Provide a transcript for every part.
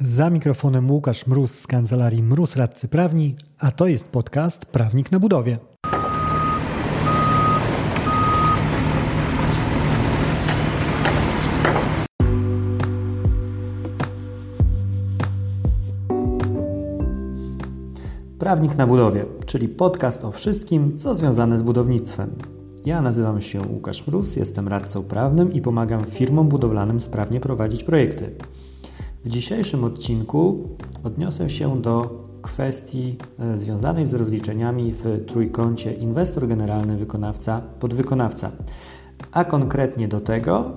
Za mikrofonem Łukasz Mróz z kancelarii Mróz Radcy Prawni, a to jest podcast Prawnik na budowie. Prawnik na budowie, czyli podcast o wszystkim, co związane z budownictwem. Ja nazywam się Łukasz Mróz, jestem radcą prawnym i pomagam firmom budowlanym sprawnie prowadzić projekty. W dzisiejszym odcinku odniosę się do kwestii e, związanej z rozliczeniami w trójkącie inwestor generalny, wykonawca, podwykonawca, a konkretnie do tego,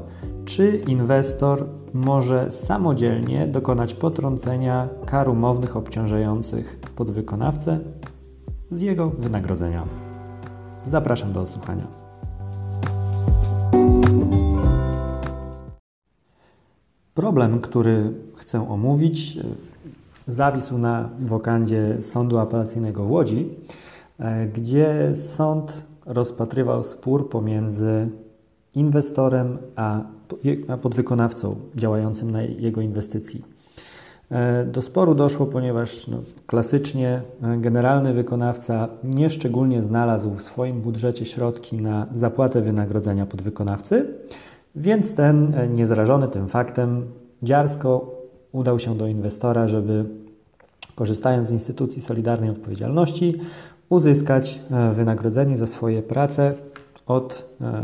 czy inwestor może samodzielnie dokonać potrącenia kar umownych obciążających podwykonawcę z jego wynagrodzenia. Zapraszam do odsłuchania. Problem, który chcę omówić, e, zawisł na wokandzie Sądu Apelacyjnego w Łodzi, e, gdzie sąd rozpatrywał spór pomiędzy inwestorem a podwykonawcą działającym na jego inwestycji. E, do sporu doszło, ponieważ no, klasycznie generalny wykonawca nieszczególnie znalazł w swoim budżecie środki na zapłatę wynagrodzenia podwykonawcy, więc ten, niezrażony tym faktem, dziarsko udał się do inwestora, żeby korzystając z instytucji solidarnej odpowiedzialności, uzyskać e, wynagrodzenie za swoje prace od e,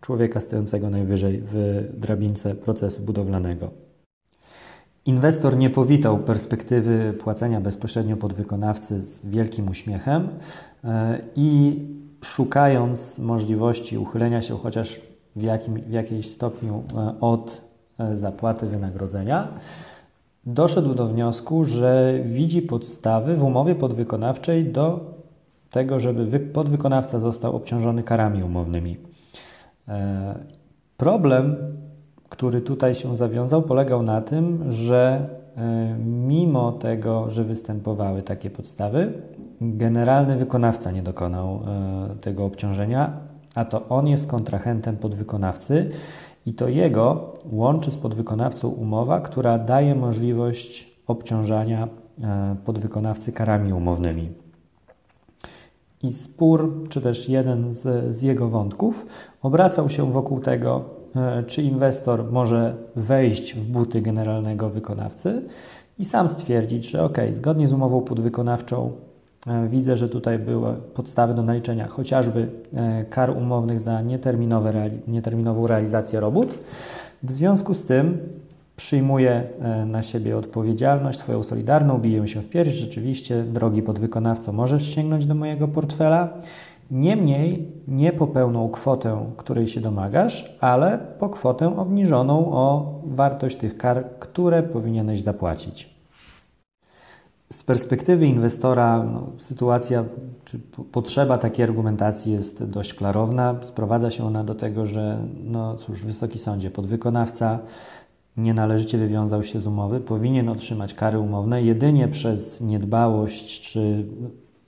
człowieka stojącego najwyżej w drabince procesu budowlanego. Inwestor nie powitał perspektywy płacenia bezpośrednio podwykonawcy z wielkim uśmiechem i szukając możliwości uchylenia się chociaż w, jakim, w jakiejś stopniu e, od e, zapłaty wynagrodzenia, doszedł do wniosku, że widzi podstawy w umowie podwykonawczej do tego, żeby podwykonawca został obciążony karami umownymi. E, problem, który tutaj się zawiązał, polegał na tym, że mimo tego, że występowały takie podstawy, generalny wykonawca nie dokonał tego obciążenia, a to on jest kontrahentem podwykonawcy i to jego łączy z podwykonawcą umowa, która daje możliwość obciążania e, podwykonawcy karami umownymi. I spór, czy też jeden z, z jego wątków, obracał się wokół tego, e, czy inwestor może wejść w buty generalnego wykonawcy i sam stwierdzić, że ok, zgodnie z umową podwykonawczą widzę, że tutaj były podstawy do naliczenia chociażby e, kar umownych za nieterminowe, nieterminową realizację robót. W związku z tym przyjmuję e, na siebie odpowiedzialność swoją solidarną, biję się w pierś. Rzeczywiście, drogi podwykonawco, możesz sięgnąć do mojego portfela. Niemniej nie po pełną kwotę, której się domagasz, ale po kwotę obniżoną o wartość tych kar, które powinieneś zapłacić. Z perspektywy inwestora no, sytuacja czy potrzeba takiej argumentacji jest dość klarowna. Sprowadza się ona do tego, że no cóż, Wysoki Sądzie, podwykonawca nienależycie wywiązał się z umowy, powinien otrzymać kary umowne jedynie przez niedbałość czy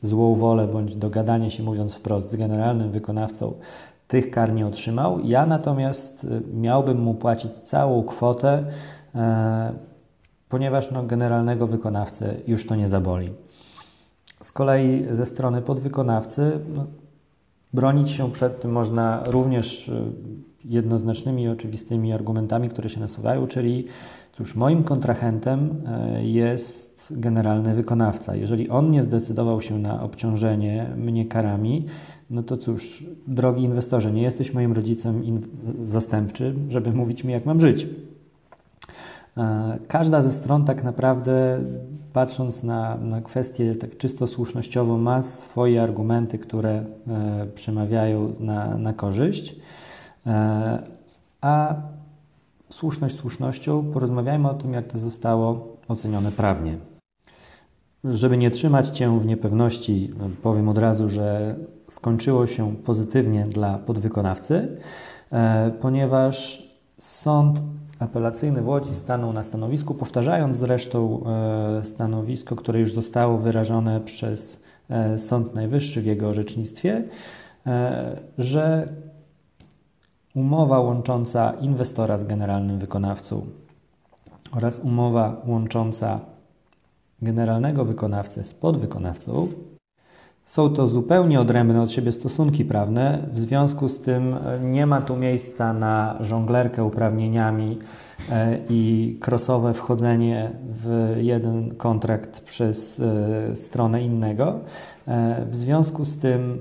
złą wolę bądź dogadanie się, mówiąc wprost, z generalnym wykonawcą tych kar nie otrzymał. Ja natomiast y, miałbym mu płacić całą kwotę, e, ponieważ no, generalnego wykonawcę już to nie zaboli. Z kolei ze strony podwykonawcy no, bronić się przed tym można również y, jednoznacznymi i oczywistymi argumentami, które się nasuwają, czyli cóż, moim kontrahentem y, jest generalny wykonawca. Jeżeli on nie zdecydował się na obciążenie mnie karami, no to cóż, drogi inwestorze, nie jesteś moim rodzicem zastępczym, żeby mówić mi, jak mam żyć. E, każda ze stron tak naprawdę, patrząc na, na kwestię tak czysto słusznościową, ma swoje argumenty, które e, przemawiają na, na korzyść. E, a słuszność słusznością, porozmawiajmy o tym, jak to zostało ocenione prawnie. Żeby nie trzymać Cię w niepewności, powiem od razu, że skończyło się pozytywnie dla podwykonawcy, ponieważ sąd apelacyjny w Łodzi stanął na stanowisku, powtarzając zresztą e, stanowisko, które już zostało wyrażone przez e, Sąd Najwyższy w jego orzecznictwie, e, że umowa łącząca inwestora z generalnym wykonawcą oraz umowa łącząca generalnego wykonawcę z podwykonawcą, są to zupełnie odrębne od siebie stosunki prawne, w związku z tym nie ma tu miejsca na żonglerkę uprawnieniami e, i krosowe wchodzenie w jeden kontrakt przez e, stronę innego. E, w związku z tym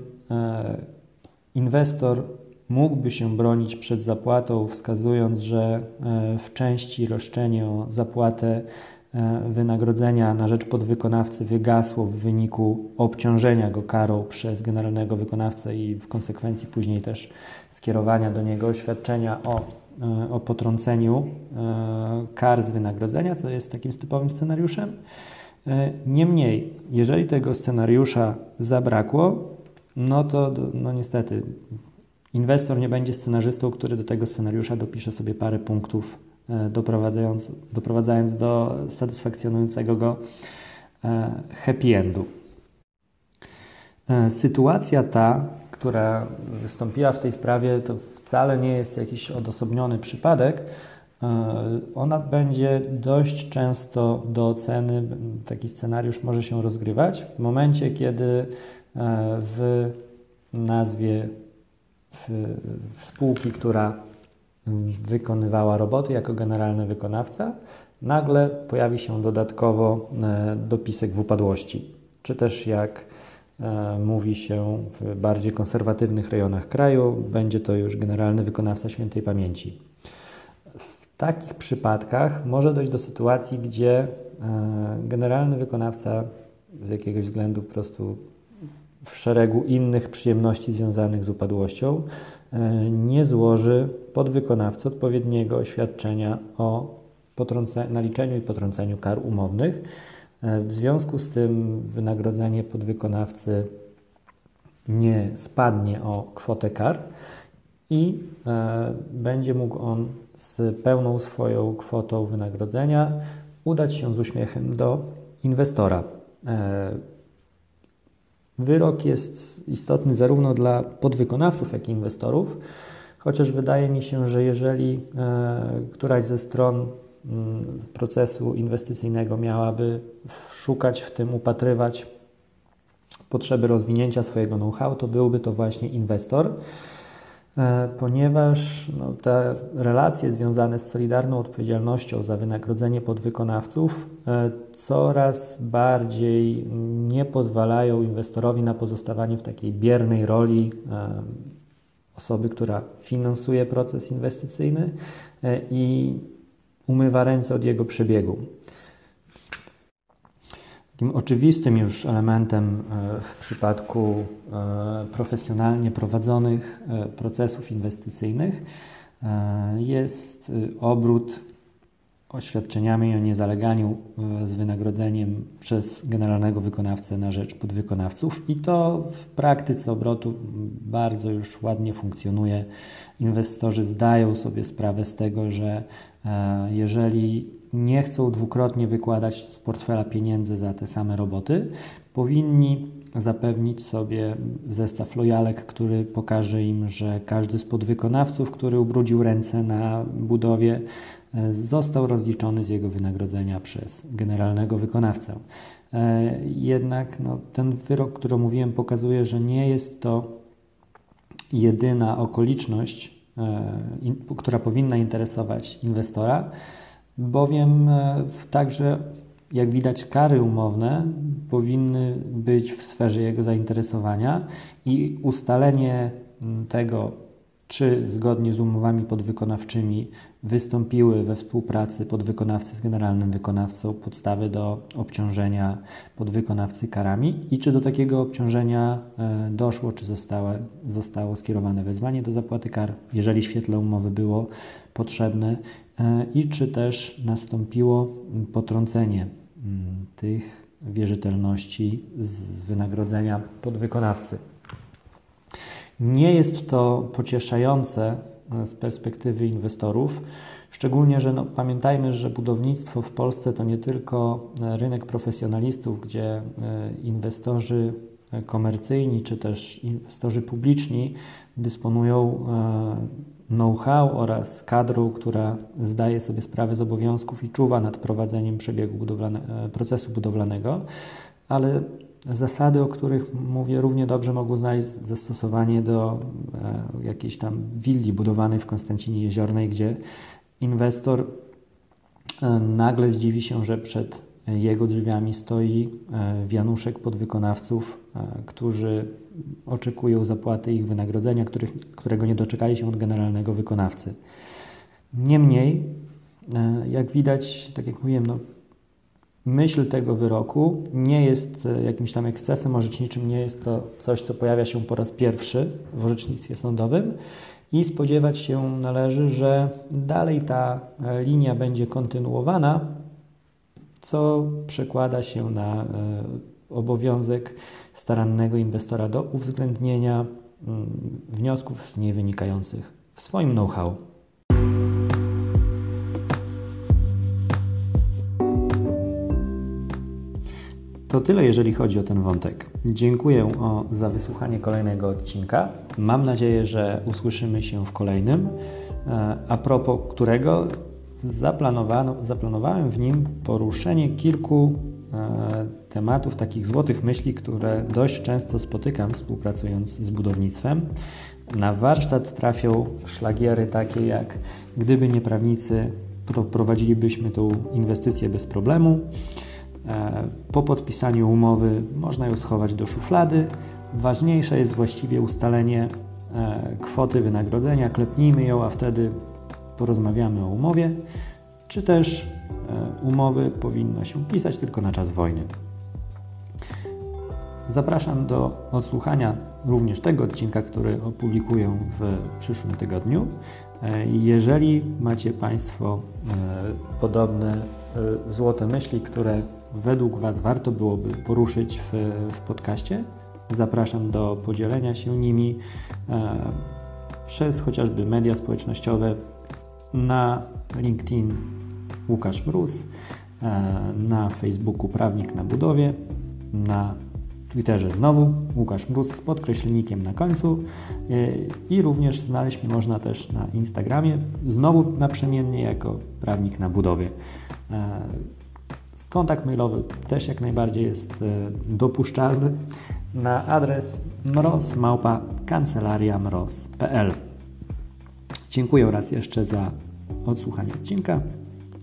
inwestor mógłby się bronić przed zapłatą, wskazując, że w części roszczenie o zapłatę E, wynagrodzenia na rzecz podwykonawcy wygasło w wyniku obciążenia go karą przez generalnego wykonawcę i w konsekwencji później też skierowania do niego oświadczenia o, e, o potrąceniu e, kar z wynagrodzenia, co jest takim typowym scenariuszem. Niemniej, jeżeli tego scenariusza zabrakło, no to no niestety inwestor nie będzie scenarzystą, który do tego scenariusza dopisze sobie parę punktów E, doprowadzając, doprowadzając do satysfakcjonującego go e, happy endu. E, sytuacja ta, która wystąpiła w tej sprawie, to wcale nie jest jakiś odosobniony przypadek. Ona będzie dość często do oceny, taki scenariusz może się rozgrywać w momencie, kiedy w nazwie spółki, która wykonywała roboty jako generalny wykonawca, nagle pojawi się dodatkowo e, dopisek w upadłości. Czy też jak e, mówi się w bardziej konserwatywnych rejonach kraju, będzie to już generalny wykonawca świętej pamięci. W takich przypadkach może dojść do sytuacji, gdzie e, generalny wykonawca z jakiegoś względu po prostu w szeregu innych przyjemności związanych z upadłością nie złoży podwykonawcy odpowiedniego oświadczenia o naliczeniu i potrąceniu kar umownych. E, w związku z tym wynagrodzenie podwykonawcy nie spadnie o kwotę kar i e, będzie mógł on z pełną swoją kwotą wynagrodzenia udać się z uśmiechem do inwestora. Wyrok jest istotny zarówno dla podwykonawców, jak i inwestorów, chociaż wydaje mi się, że jeżeli e, któraś ze stron mm, procesu inwestycyjnego miałaby szukać w tym, upatrywać potrzeby rozwinięcia swojego know-how, to byłby to właśnie inwestor. E, ponieważ no, te relacje związane z solidarną odpowiedzialnością za wynagrodzenie podwykonawców e, coraz bardziej nie pozwalają inwestorowi na pozostawanie w takiej biernej roli e, osoby, która finansuje proces inwestycyjny i umywa ręce od jego przebiegu. Takim oczywistym już elementem e, w przypadku e, profesjonalnie prowadzonych e, procesów inwestycyjnych jest obrót oświadczeniami o niezaleganiu z wynagrodzeniem przez generalnego wykonawcę na rzecz podwykonawców i to w praktyce obrotu bardzo już ładnie funkcjonuje. Inwestorzy zdają sobie sprawę z tego, że jeżeli nie chcą dwukrotnie wykładać z portfela pieniędzy za te same roboty, powinni zapewnić sobie zestaw lojalek, który pokaże im, że każdy z podwykonawców, który ubrudził ręce na budowie, e, został rozliczony z jego wynagrodzenia przez generalnego wykonawcę. E, jednak no, ten wyrok, który mówiłem, pokazuje, że nie jest to jedyna okoliczność, e, która powinna interesować inwestora bowiem e, także, jak widać, kary umowne powinny być w sferze jego zainteresowania i ustalenie tego, czy zgodnie z umowami podwykonawczymi wystąpiły we współpracy podwykonawcy z generalnym wykonawcą podstawy do obciążenia podwykonawcy karami i czy do takiego obciążenia e, doszło, czy zostało, zostało skierowane wezwanie do zapłaty kar, jeżeli w świetle umowy było potrzebne E, i czy też nastąpiło potrącenie mm, tych wierzytelności z wynagrodzenia podwykonawcy. Nie jest to pocieszające e, z perspektywy inwestorów, szczególnie, że no, pamiętajmy, że budownictwo w Polsce to nie tylko e, rynek profesjonalistów, gdzie inwestorzy komercyjni czy też inwestorzy publiczni dysponują know-how oraz kadrą, która zdaje sobie sprawę z obowiązków i czuwa nad prowadzeniem przebiegu budowlane, procesu budowlanego, ale zasady, o których mówię, równie dobrze mogą znaleźć zastosowanie do e, jakiejś tam willi budowanej w Konstancinie Jeziornej, gdzie inwestor e, nagle zdziwi się, że przed jego drzwiami stoi e, wianuszek podwykonawców, którzy oczekują zapłaty ich wynagrodzenia, których, którego nie doczekali się od generalnego wykonawcy. Niemniej, jak widać, tak jak mówiłem, no, myśl tego wyroku nie jest e, jakimś tam ekscesem orzeczniczym, nie jest to coś, co pojawia się po raz pierwszy w orzecznictwie sądowym i spodziewać się należy, że dalej ta e, linia będzie kontynuowana, co przekłada się na e, obowiązek starannego inwestora do uwzględnienia mm, wniosków z niej wynikających w swoim know-how. To tyle, jeżeli chodzi o ten wątek. Dziękuję za wysłuchanie kolejnego odcinka. Mam nadzieję, że usłyszymy się w kolejnym, e, a propos którego zaplanowano, zaplanowałem w nim poruszenie kilku e, tematów, takich złotych myśli, które dość często spotykam współpracując z budownictwem. Na warsztat trafią szlagiery takie jak gdyby nie prawnicy, prowadzilibyśmy tą inwestycję bez problemu. E, po podpisaniu umowy można ją schować do szuflady. Ważniejsze jest właściwie ustalenie e, kwoty wynagrodzenia. Klepnijmy ją, a wtedy porozmawiamy o umowie. Czy też e, umowy powinno się pisać tylko na czas wojny. Zapraszam do odsłuchania również tego odcinka, który opublikuję w przyszłym tygodniu. Jeżeli macie Państwo podobne złote myśli, które według Was warto byłoby poruszyć w, w podcaście. Zapraszam do podzielenia się nimi e, przez chociażby media społecznościowe na LinkedIn Łukasz Mróz, e, na Facebooku Prawnik na Budowie, na Twitterze znowu Łukasz Mróz z podkreślnikiem na końcu e, i również znaleźć mnie można też na Instagramie, znowu naprzemiennie jako Prawnik na Budowie. Kontakt mailowy też jak najbardziej jest e, dopuszczalny na adres mroz.kancelariamroz.pl Dziękuję raz jeszcze za odsłuchanie odcinka.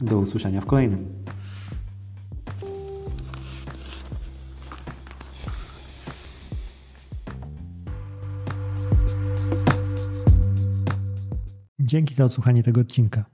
Do usłyszenia w kolejnym. Dzięki za odsłuchanie tego odcinka.